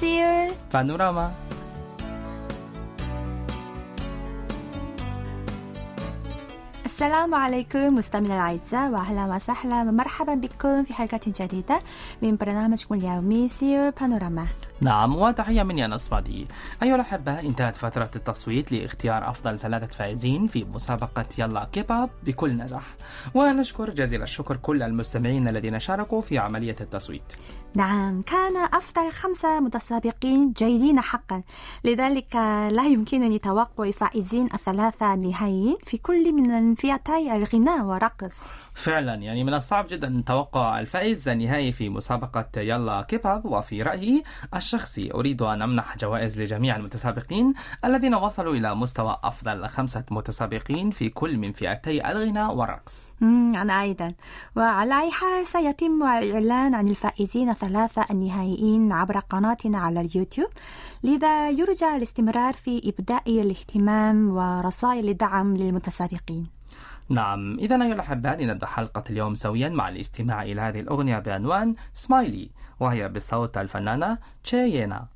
سيول بانوراما السلام عليكم مستمعينا الأعزاء وأهلا وسهلا ومرحبا بكم في حلقة جديدة من برنامجكم اليومي سيول بانوراما نعم وتحية مني أنا صمادي أيها الأحبة انتهت فترة التصويت لإختيار أفضل ثلاثة فائزين في مسابقة يلا كيباب بكل نجاح. ونشكر جزيل الشكر كل المستمعين الذين شاركوا في عملية التصويت. نعم كان أفضل خمسة متسابقين جيدين حقا. لذلك لا يمكنني توقع فائزين الثلاثة النهائيين في كل من فئتي الغناء والرقص. فعلا يعني من الصعب جدا توقع الفائز النهائي في مسابقة يلا كيباب وفي رأيي الشخصي أريد أن أمنح جوائز لجميع المتسابقين الذين وصلوا إلى مستوى أفضل خمسة متسابقين في كل من فئتي الغناء والرقص. أنا أيضا. وعلى أي حال سيتم الإعلان عن الفائزين الثلاثة النهائيين عبر قناتنا على اليوتيوب. لذا يرجى الاستمرار في إبداء الاهتمام ورسائل الدعم للمتسابقين. نعم. إذا أيها الأحبة لنبدأ حلقة اليوم سويا مع الاستماع إلى هذه الأغنية بعنوان سمايلي وهي بصوت الفنانة تشيينا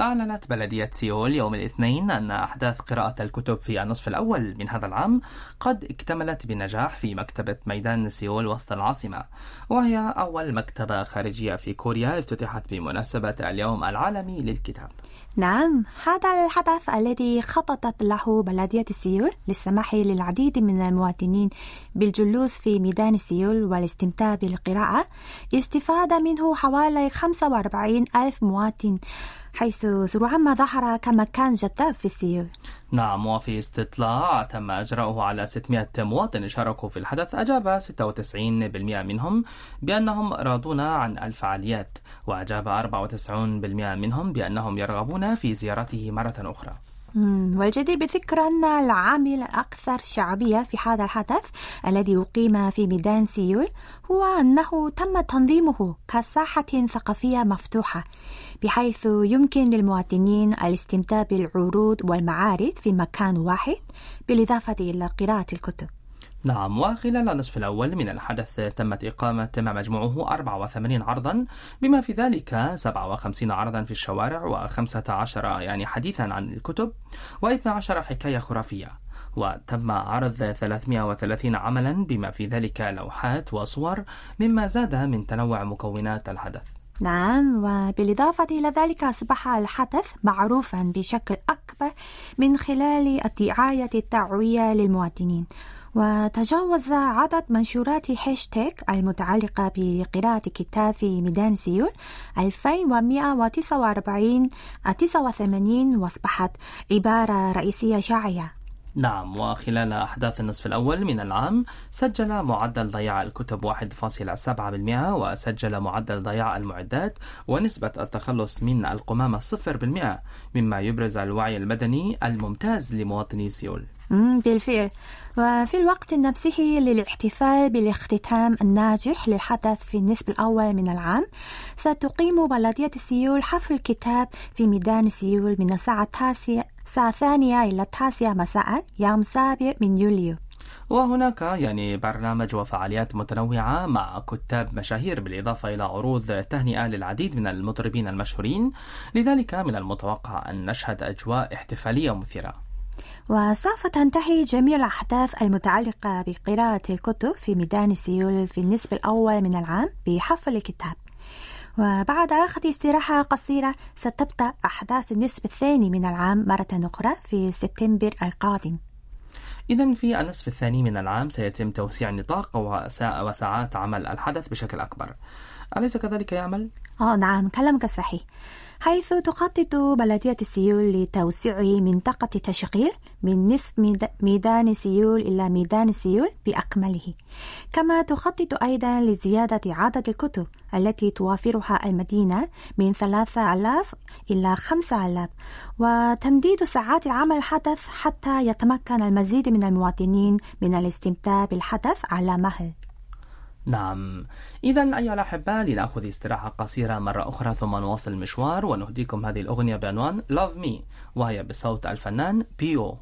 أعلنت بلدية سيول يوم الاثنين أن أحداث قراءة الكتب في النصف الأول من هذا العام قد اكتملت بنجاح في مكتبة ميدان سيول وسط العاصمة وهي أول مكتبة خارجية في كوريا افتتحت بمناسبة اليوم العالمي للكتاب. نعم هذا الحدث الذي خططت له بلدية سيول للسماح للعديد من المواطنين بالجلوس في ميدان سيول والاستمتاع بالقراءة استفاد منه حوالي 45 ألف مواطن. حيث سرعان ما ظهر كمكان جذاب في سيول نعم وفي استطلاع تم إجراؤه على 600 مواطن شاركوا في الحدث. أجاب 96% منهم بأنهم راضون عن الفعاليات وأجاب 94% منهم بأنهم يرغبون في زيارته مرة أخرى. والجدير بذكر أن العامل الأكثر شعبية في هذا الحدث الذي أقيم في ميدان سيول هو أنه تم تنظيمه كساحة ثقافية مفتوحة بحيث يمكن للمواطنين الاستمتاع بالعروض والمعارض في مكان واحد بالإضافة إلى قراءة الكتب. نعم وخلال النصف الأول من الحدث تمت إقامة ما مجموعه 84 عرضا بما في ذلك 57 عرضا في الشوارع و15 يعني حديثا عن الكتب و12 حكاية خرافية. وتم عرض 330 عملا بما في ذلك لوحات وصور مما زاد من تنوع مكونات الحدث. نعم وبالإضافة إلى ذلك أصبح الحدث معروفا بشكل أكبر من خلال الدعاية التوعوية للمواطنين. وتجاوز عدد منشورات هاشتاج المتعلقة بقراءة كتاب في ميدان سيول 2149 89 وأصبحت عبارة رئيسية شائعة نعم وخلال أحداث النصف الأول من العام سجل معدل ضياع الكتب 1.7% وسجل معدل ضياع المعدات ونسبة التخلص من القمامة 0% مما يبرز الوعي المدني الممتاز لمواطني سيول. بالفعل. وفي الوقت نفسه للاحتفال بالاختتام الناجح للحدث في النصف الأول من العام ستقيم بلدية سيول حفل كتاب في ميدان سيول من الساعة التاسعة الساعة الثانية إلى التاسعة مساء يوم السابع من يوليو. وهناك يعني برنامج وفعاليات متنوعة مع كتاب مشاهير بالإضافة إلى عروض تهنئة للعديد من المطربين المشهورين لذلك من المتوقع أن نشهد أجواء احتفالية مثيرة. وسوف تنتهي جميع الأحداث المتعلقة بقراءة الكتب في ميدان سيول في النصف الأول من العام بحفل الكتاب. وبعد أخذ استراحة قصيرة ستبدأ أحداث النصف الثاني من العام مرة أخرى في سبتمبر القادم. إذا في النصف الثاني من العام سيتم توسيع وسا- وساعات عمل الحدث بشكل أكبر. أليس كذلك يعمل؟ آه نعم كلامك صحيح. حيث تخطط بلدية سيول لتوسيع منطقة تشغيل من نصف ميد- ميدان سيول إلى ميدان سيول بأكمله. كما تخطط أيضا لزيادة عدد الكتب التي توافرها المدينة من 3000 إلى 5000 وتمديد ساعات العمل الحدث حتى يتمكن المزيد من المواطنين من الاستمتاع بالحدث على مهل. نعم. إذا أيها الأحباء لنأخذ استراحة قصيرة مرة أخرى ثم نواصل المشوار ونهديكم هذه الأغنية بعنوان Love Me وهي بصوت الفنان بيو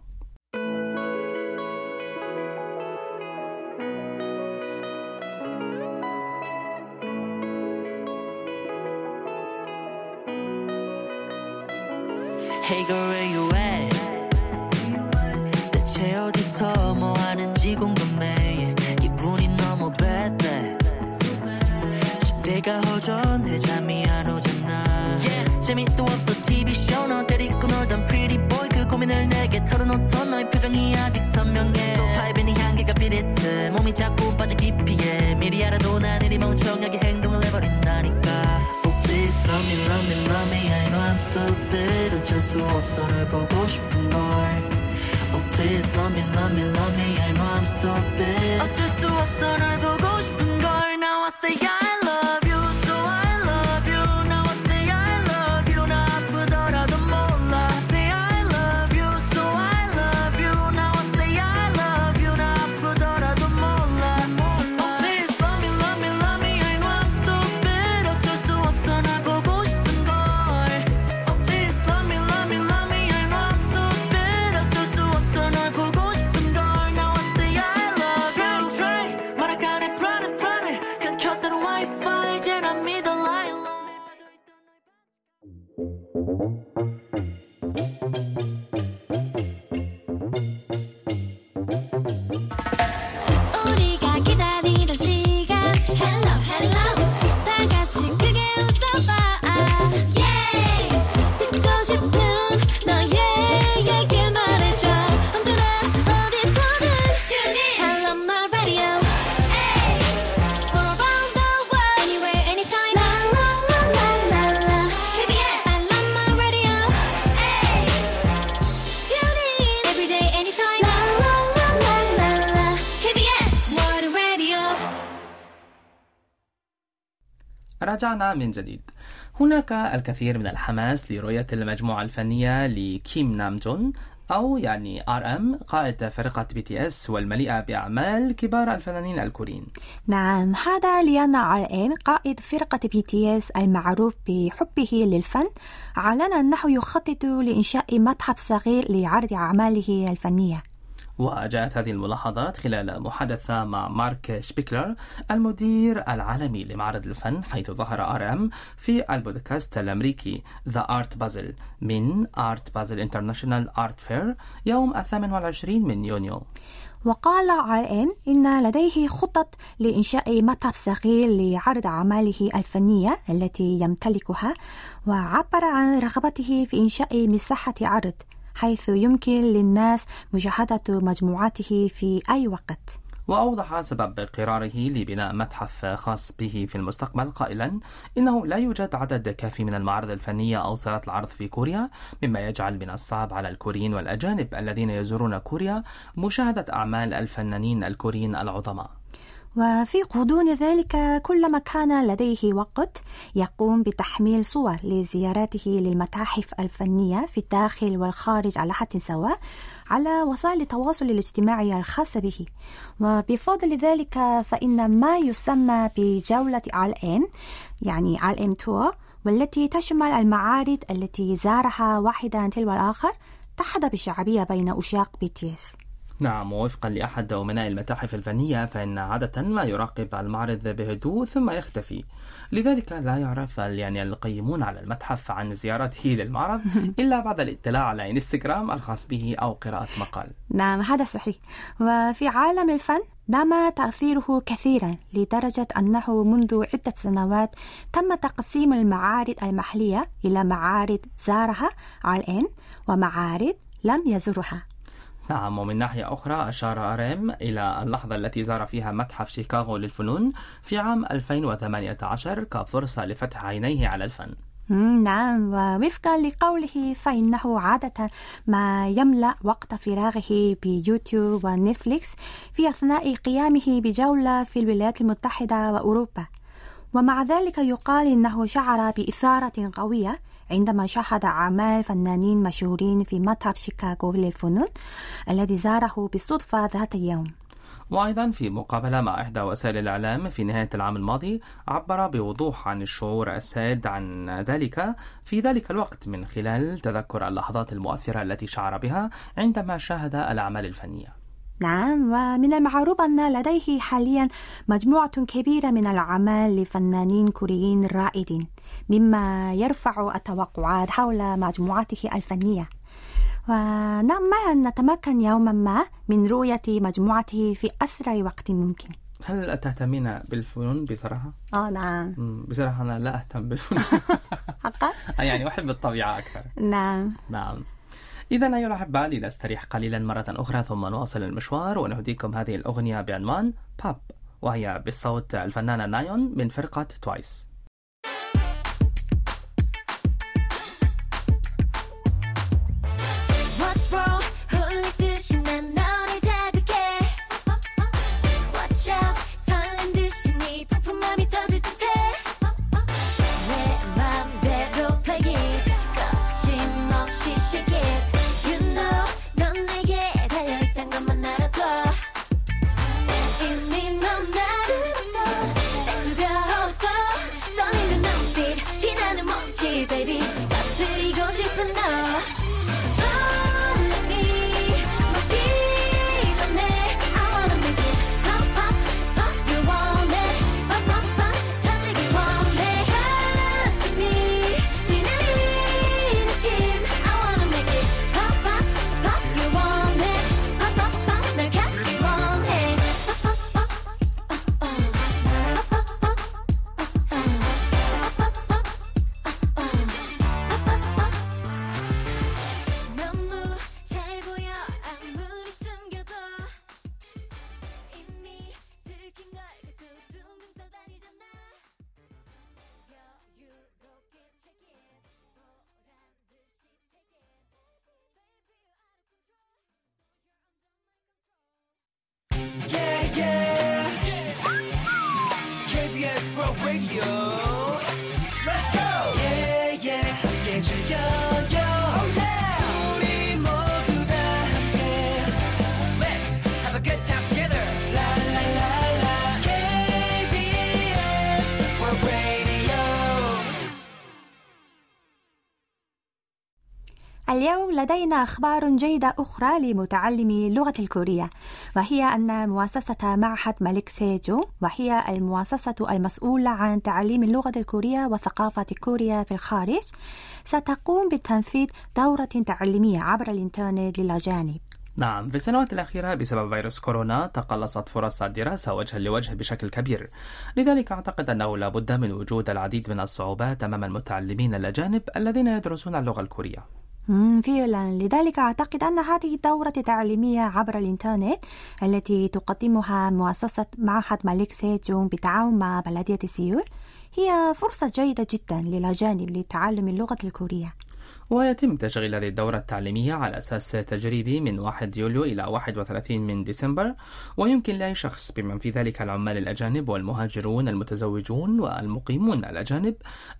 재미도 없어. TV 쇼너 데리고 놀던 pretty boy. 그 고민을 내게 털어놓던 너의 표정이 아직 선명해. 밴이 향기가 비릿해. 몸이 자꾸 빠져 깊이에 미리 알아도 난 이리 멍청하게 행동을 해버린다니까. Oh please love me love me love me. I know I'm stupid. 어쩔 수 없어 널 보고 싶은 걸. Oh please love me love me love me. I know I'm stupid. 어쩔 수 없어 널 보고 رجعنا من جديد. هناك الكثير من الحماس لرؤية المجموعة الفنية لكيم نام جون أو يعني RM قائد فرقة BTS والمليئة بأعمال كبار الفنانين الكوريين. نعم هذا لأن RM قائد فرقة BTS المعروف بحبه للفن. أعلن أنه يخطط لإنشاء متحف صغير لعرض أعماله الفنية. وجاءت هذه الملاحظات خلال محادثة مع مارك شبيكلر المدير العالمي لمعرض الفن حيث ظهر RM في البودكاست الأمريكي The Art Basel من Art Basel International Art Fair يوم الثامن والعشرين من يونيو. وقال R M إن لديه خطط لإنشاء متحف صغير لعرض أعماله الفنية التي يمتلكها وعبر عن رغبته في إنشاء مساحة عرض. حيث يمكن للناس مشاهدة مجموعاته في أي وقت. وأوضح سبب قراره لبناء متحف خاص به في المستقبل قائلا إنه لا يوجد عدد كافي من المعارض الفنية أو صالات العرض في كوريا مما يجعل من الصعب على الكوريين والأجانب الذين يزورون كوريا مشاهدة أعمال الفنانين الكوريين العظماء. وفي غضون ذلك كلما كان لديه وقت يقوم بتحميل صور لزياراته للمتاحف الفنية في الداخل والخارج على حد سواء على وسائل التواصل الاجتماعي الخاصة به. وبفضل ذلك فإن ما يسمى بجولة RM يعني RM tour والتي تشمل المعارض التي زارها واحدا تلو الآخر تحظى بشعبية بين عشاق BTS. نعم ووفقا لأحد أمناء المتاحف الفنية فإن عادة ما يراقب المعرض بهدوء ثم يختفي. لذلك لا يعرف يعني القيمون على المتحف عن زيارته للمعرض إلا بعد الاطلاع على إنستغرام الخاص به أو قراءة مقال. نعم هذا صحيح. وفي عالم الفن نما تأثيره كثيرا لدرجة أنه منذ عدة سنوات تم تقسيم المعارض المحلية إلى معارض زارها على ومعارض لم يزرها. نعم ومن ناحية أخرى أشار أريم إلى اللحظة التي زار فيها متحف شيكاغو للفنون في عام 2018 كفرصة لفتح عينيه على الفن. نعم ووفقا لقوله فإنه عادة ما يملأ وقت فراغه بيوتيوب ونتفليكس في أثناء قيامه بجولة في الولايات المتحدة وأوروبا. ومع ذلك يقال إنه شعر بإثارة قوية عندما شاهد أعمال فنانين مشهورين في متحف شيكاغو للفنون الذي زاره بالصدفة ذات يوم. وأيضا في مقابلة مع إحدى وسائل الإعلام في نهاية العام الماضي عبر بوضوح عن الشعور السائد عن ذلك في ذلك الوقت من خلال تذكر اللحظات المؤثرة التي شعر بها عندما شاهد الأعمال الفنية. نعم ومن المعروف أن لديه حاليا مجموعة كبيرة من الأعمال لفنانين كوريين رائدين مما يرفع التوقعات حول مجموعته الفنية. ونأمل أن نتمكن يوما ما من رؤية مجموعته في أسرع وقت ممكن. هل تهتمين بالفنون بصراحة؟ آه نعم. بصراحة أنا لا أهتم بالفنون. حقا؟ يعني أحب الطبيعة أكثر. نعم. نعم. إذا أيها الأحبة لنستريح قليلا مرة أخرى ثم نواصل المشوار ونهديكم هذه الأغنية بعنوان باب وهي بالصوت الفنانة نايون من فرقة توايس Radio. لدينا أخبار جيدة أخرى لمتعلمي اللغة الكورية وهي أن مؤسسة معهد ملك سيجو وهي المؤسسة المسؤولة عن تعليم اللغة الكورية وثقافة كوريا في الخارج ستقوم بتنفيذ دورة تعليمية عبر الإنترنت للأجانب. نعم في السنوات الأخيرة بسبب فيروس كورونا تقلصت فرص الدراسة وجها لوجه بشكل كبير. لذلك أعتقد أنه لا بد من وجود العديد من الصعوبات أمام المتعلمين الأجانب الذين يدرسون اللغة الكورية. فعلا. لذلك أعتقد أن هذه الدورة التعليمية عبر الإنترنت التي تقدمها مؤسسة معهد ملك سيجونغ بالتعاون مع بلدية سيول هي فرصة جيدة جدا للأجانب لتعلم اللغة الكورية. ويتم تشغيل هذه الدورة التعليمية على أساس تجريبي من 1 يوليو إلى 31 من ديسمبر ويمكن لأي شخص بمن في ذلك العمال الأجانب والمهاجرون المتزوجون والمقيمون الأجانب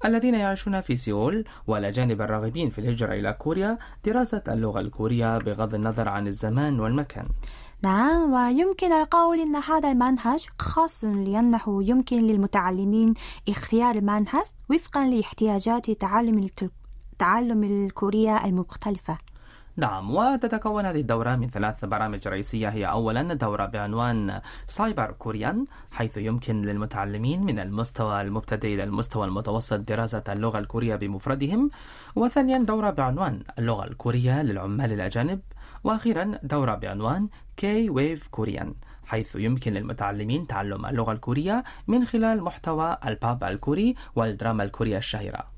الذين يعيشون في سيول والأجانب الراغبين في الهجرة إلى كوريا دراسة اللغة الكورية بغض النظر عن الزمان والمكان. نعم ويمكن القول أن هذا المنهج خاص لأنه يمكن للمتعلمين اختيار المنهج وفقا لاحتياجات تعلم تعلم الكورية المختلفة. نعم وتتكون هذه الدورة من ثلاث برامج رئيسية. هي أولا دورة بعنوان Cyber Korean حيث يمكن للمتعلمين من المستوى المبتدئ إلى المستوى المتوسط دراسة اللغة الكورية بمفردهم. وثانيا دورة بعنوان اللغة الكورية للعمال الأجانب. وأخيرا دورة بعنوان كي ويف كوريان حيث يمكن للمتعلمين تعلم اللغة الكورية من خلال محتوى الباب الكوري والدراما الكورية الشهيرة.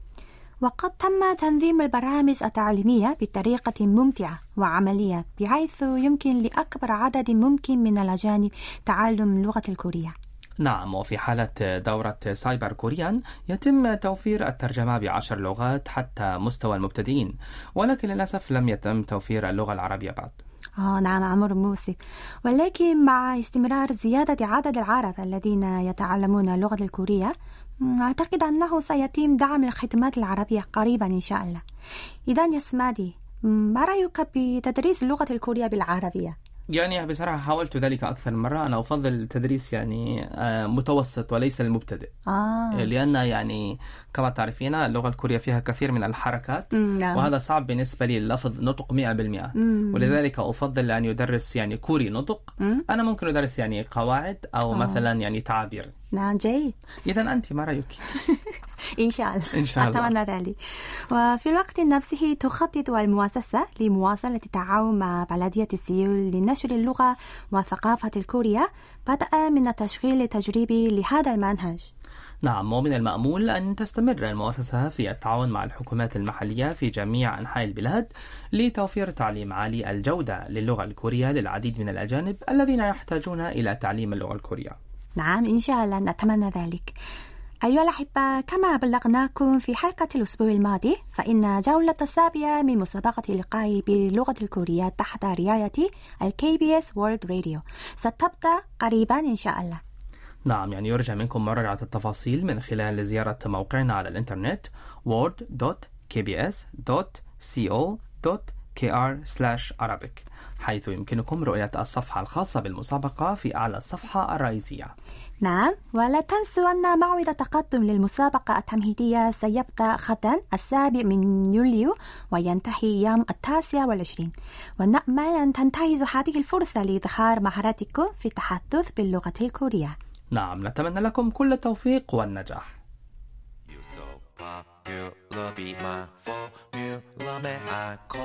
وقد تم تنظيم البرامج التعليمية بطريقة ممتعة وعملية بحيث يمكن لأكبر عدد ممكن من الأجانب تعلم اللغة الكورية. نعم وفي حالة دورة سايبر كوريان يتم توفير الترجمة بعشر لغات حتى مستوى المبتدئين ولكن للأسف لم يتم توفير اللغة العربية بعد. نعم أمر مؤسف ولكن مع استمرار زيادة عدد العرب الذين يتعلمون اللغة الكورية أعتقد أنه سيتم دعم الخدمات العربية قريبا إن شاء الله إذا يا سمادي ما رأيك بتدريس اللغة الكورية بالعربية؟ يعني بصراحة حاولت ذلك أكثر من مرة أنا أفضل التدريس يعني آه، متوسط وليس للمبتدئ آه لأن يعني كما تعرفين اللغة الكورية فيها كثير من الحركات نعم. وهذا صعب بالنسبة لي اللفظ نطق 100% مم. ولذلك أفضل أن يدرس يعني كوري نطق مم. أنا ممكن أدرس يعني قواعد أو آه. مثلا يعني تعابير نعم جيد إذا أنت ما رأيك؟ إن شاء الله إن شاء الله. أتمنى ذلك وفي الوقت نفسه تخطط المؤسسة لمواصلة التعاون مع بلدية سيول لنشر اللغة والثقافة الكورية بدءا من التشغيل التجريبي لهذا المنهج. نعم ومن المأمول أن تستمر المؤسسة في التعاون مع الحكومات المحلية في جميع أنحاء البلاد لتوفير تعليم عالي الجودة للغة الكورية للعديد من الأجانب الذين يحتاجون إلى تعليم اللغة الكورية. نعم إن شاء الله نتمنى ذلك. أيها الأحبة كما بلغناكم في حلقة الأسبوع الماضي فإن جولة السابعة من مسابقة اللقاء باللغة الكورية تحت رعاية الKBS World Radio. ستبدأ قريبا إن شاء الله. نعم يعني يرجى منكم مراجعة التفاصيل من خلال زيارة موقعنا على الإنترنت word.kbs.co.kr/arabic حيث يمكنكم رؤية الصفحة الخاصة بالمسابقة في أعلى الصفحة الرئيسية. نعم. ولا تنسوا أن موعد التقدم للمسابقة التمهيدية سيبدأ غدا السابع من يوليو وينتهي يوم التاسع والعشرين. ونأمل أن تنتهزوا هذه الفرصة لإظهار مهاراتكم في التحدث باللغة الكورية. نعم. نتمنى لكم كل التوفيق والنجاح.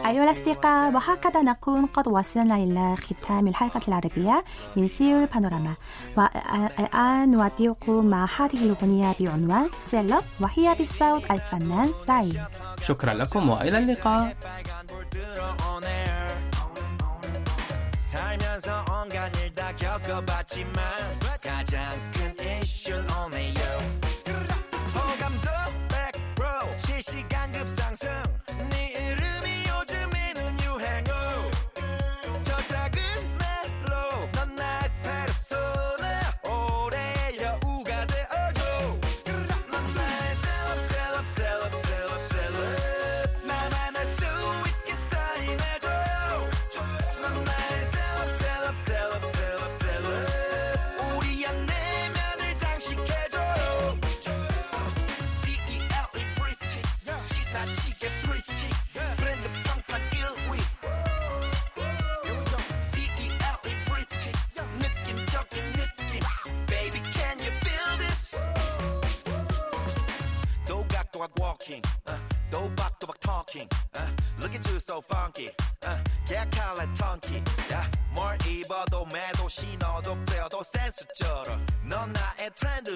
أيها الأصدقاء وهكذا نكون قد وصلنا إلى ختام الحلقة العربية من سيول بانوراما والآن نودعكم مع هذه الأغنية بعنوان سيلوب وهي بصوت الفنان سعيد شكرا لكم وإلى اللقاء 빨간 불 들어 on air 살면서 온갖 일 다 겪어봤지만 가장 큰 이슈는 only you 도각도각 walking uh, 도박도박 talking uh, Look at you so funky uh, 계약할래 턴키 yeah. 뭘 입어도 매도 신어도 빼어도 센스 쩔어 넌 나의 트렌드